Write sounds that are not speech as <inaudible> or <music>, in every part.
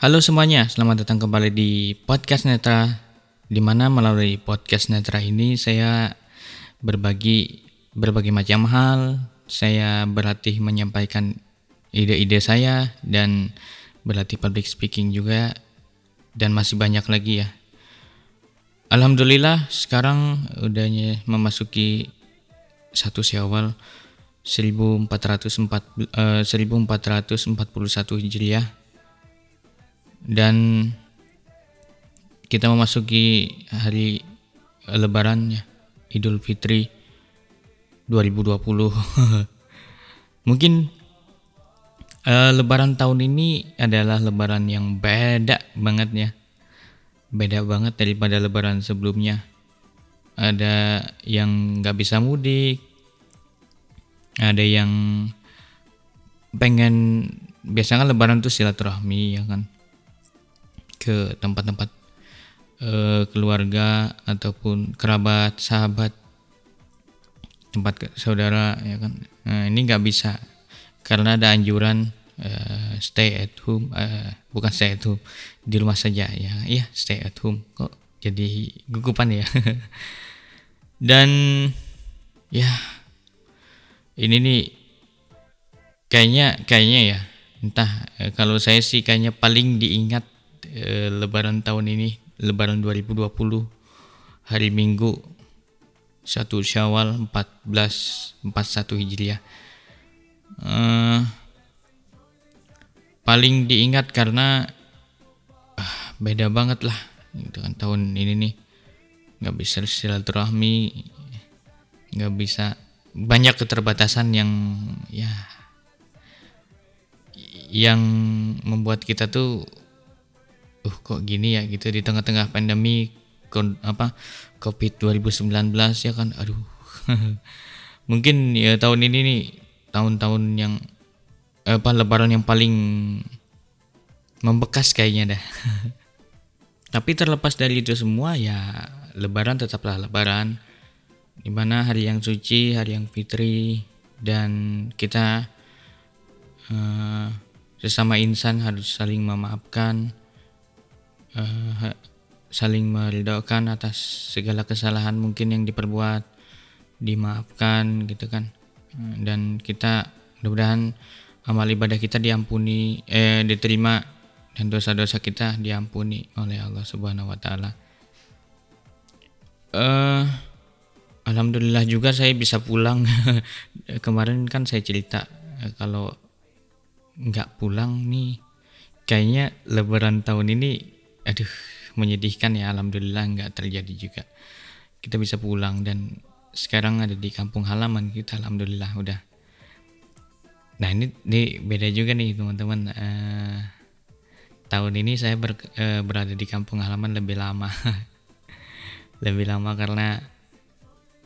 Halo semuanya, selamat datang kembali di Podcast Netra di mana melalui Podcast Netra ini saya berbagi berbagai macam hal, saya berlatih menyampaikan ide-ide saya dan berlatih public speaking juga dan masih banyak lagi ya. Alhamdulillah sekarang udah memasuki satu Syawal 1404 eh, 1441 Hijriah dan kita memasuki hari lebaran ya Idul Fitri 2020 <laughs> mungkin uh, lebaran tahun ini adalah lebaran yang beda banget ya. Beda banget daripada lebaran sebelumnya. Ada yang nggak bisa mudik ada yang pengen biasanya lebaran tuh silaturahmi ya kan ke tempat-tempat uh, keluarga ataupun kerabat sahabat tempat ke, saudara ya kan? Nah, ini nggak bisa karena ada anjuran uh, stay at home uh, bukan stay at home di rumah saja ya. Iya stay at home. Kok jadi gugupan ya? <laughs> Dan ya ini nih kayaknya kayaknya ya entah kalau saya sih kayaknya paling diingat eh, lebaran tahun ini lebaran 2020 hari Minggu 1 Syawal 1441 Hijriah. Eh, paling diingat karena ah, beda banget lah gitu kan tahun ini nih. Nggak bisa silaturahmi nggak bisa banyak keterbatasan yang ya yang membuat kita tuh uh kok gini ya? Gitu. Di tengah-tengah pandemi apa covid 2019 ya kan? Aduh. <laughs> Mungkin ya tahun ini nih tahun-tahun yang apa lebaran yang paling membekas kayaknya dah. <laughs> Tapi terlepas dari itu semua ya lebaran tetaplah lebaran. Di mana hari yang suci, hari yang fitri, dan kita uh, sesama insan harus saling memaafkan, uh, saling meridaukan atas segala kesalahan mungkin yang diperbuat, dimaafkan gitu kan, dan kita mudah-mudahan amal ibadah kita diampuni, eh diterima dan dosa-dosa kita diampuni oleh Allah Subhanahu Wa Taala. Uh, Alhamdulillah juga saya bisa pulang. <laughs> Kemarin kan saya cerita eh, kalau nggak pulang nih, kayaknya Lebaran tahun ini, aduh menyedihkan ya. Alhamdulillah nggak terjadi juga. Kita bisa pulang dan sekarang ada di kampung halaman kita. Alhamdulillah udah. Nah ini, ini beda juga nih teman-teman. Uh, tahun ini saya ber, uh, berada di kampung halaman lebih lama. <laughs> lebih lama karena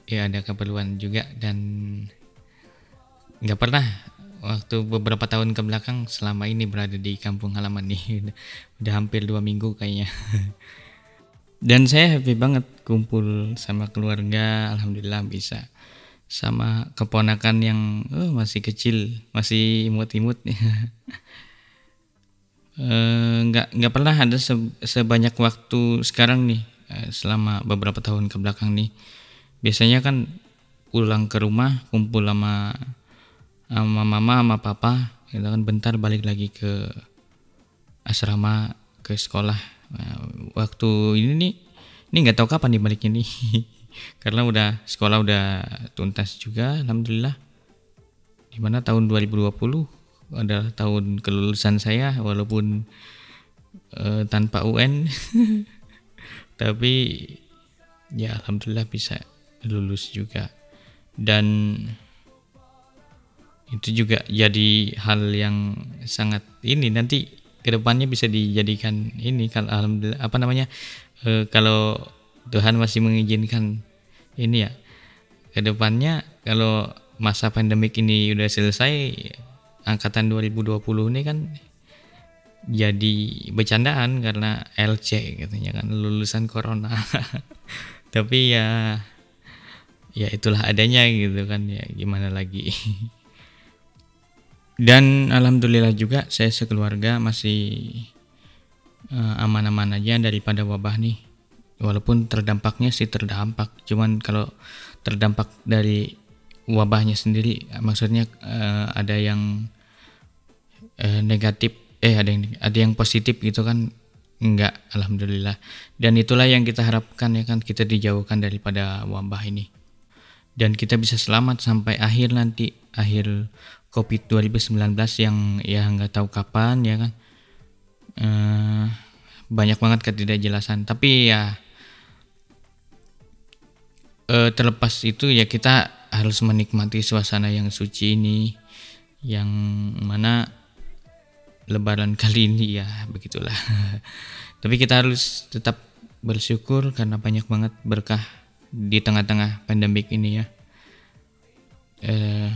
ya ada keperluan juga dan nggak pernah waktu beberapa tahun ke belakang selama ini berada di kampung halaman nih <laughs> udah, hampir dua minggu kayaknya. <laughs> Dan saya happy banget kumpul sama keluarga alhamdulillah bisa. Sama keponakan yang oh, masih kecil masih imut-imut. <laughs> Eh, nggak nggak pernah ada sebanyak waktu sekarang nih eh, selama beberapa tahun ke belakang nih. Biasanya kan pulang ke rumah kumpul sama sama mama sama papa gitu kan. Bentar balik lagi ke asrama ke sekolah. Nah, waktu ini nih ini nggak tahu kapan dibalik ini. <laughs> Karena udah sekolah udah tuntas juga alhamdulillah. Di mana tahun 2020 adalah tahun kelulusan saya walaupun uh, tanpa UN <laughs> tapi ya alhamdulillah bisa lulus juga. Dan itu juga jadi hal yang sangat ini nanti ke depannya bisa dijadikan ini kalau alhamdulillah apa namanya e, kalau Tuhan masih mengizinkan ini ya ke depannya kalau masa pandemik ini udah selesai angkatan 2020 ini kan jadi bercandaan karena LC katanya kan lulusan corona. <laughs> Tapi ya ya itulah adanya gitu kan ya gimana lagi <laughs> dan alhamdulillah juga saya sekeluarga masih uh, aman-aman aja daripada wabah nih. Walaupun terdampaknya sih terdampak cuman kalau terdampak dari wabahnya sendiri maksudnya uh, ada yang uh, negatif eh ada yang ada yang positif gitu kan enggak alhamdulillah. Dan itulah yang kita harapkan ya kan kita dijauhkan daripada wabah ini. Dan kita bisa selamat sampai akhir nanti akhir covid 2019 yang ya nggak tahu kapan ya kan? Uh, banyak banget ketidakjelasan. Tapi ya uh, terlepas itu ya kita harus menikmati suasana yang suci ini yang mana lebaran <laughs> kali ini ya begitulah. <laughs> Tapi kita harus tetap bersyukur karena banyak banget berkah di tengah-tengah pandemik ini ya. Eh,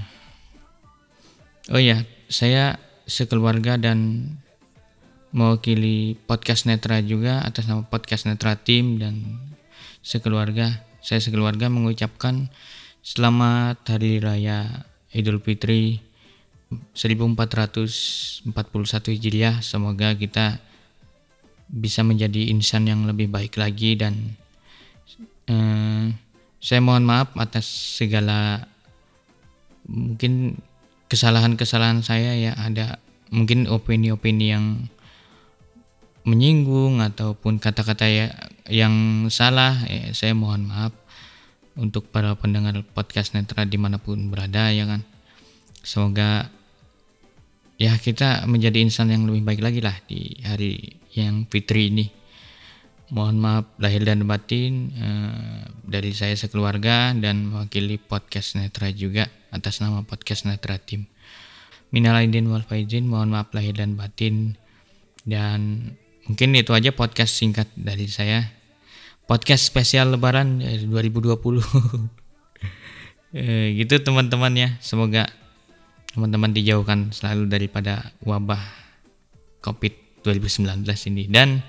oh ya saya sekeluarga dan mewakili podcast Netra juga atas nama podcast Netra Team dan sekeluarga saya sekeluarga mengucapkan selamat hari raya Idul Fitri 1441 Hijriah. Semoga kita bisa menjadi insan yang lebih baik lagi dan eh, saya mohon maaf atas segala mungkin kesalahan-kesalahan saya ya ada mungkin opini-opini yang menyinggung ataupun kata-kata ya yang salah ya, saya mohon maaf untuk para pendengar podcast netra di mana pun berada ya kan? Semoga ya kita menjadi insan yang lebih baik lagi lah di hari yang fitri ini mohon maaf lahir dan batin eh, dari saya sekeluarga dan mewakili podcast netra juga atas nama podcast netra tim minal aidin wal faizin mohon maaf lahir dan batin. Dan mungkin itu aja podcast singkat dari saya. Podcast spesial lebaran 2020 <laughs> eh, gitu teman-teman ya. Semoga teman-teman dijauhkan selalu daripada wabah COVID 2019 ini. Dan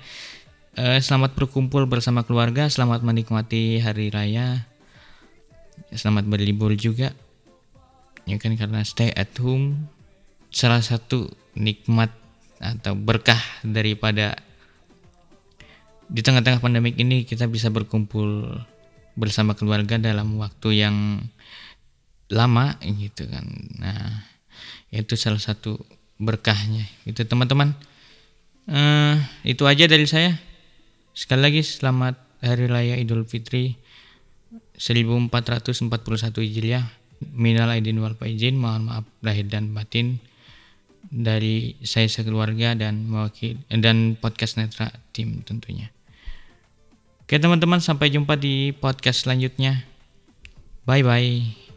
eh, selamat berkumpul bersama keluarga, selamat menikmati hari raya, selamat berlibur juga. Ya kan karena stay at home salah satu nikmat atau berkah daripada di tengah-tengah pandemik ini kita bisa berkumpul bersama keluarga dalam waktu yang lama gitu kan. Nah, itu salah satu berkahnya itu teman-teman uh, itu aja dari saya sekali lagi selamat hari raya Idul Fitri 1441 Hijriah. Minal aidin wal faizin mohon maaf lahir dan batin dari saya sekeluarga dan mewakil dan podcast netra tim tentunya. Oke teman-teman sampai jumpa di podcast selanjutnya. Bye bye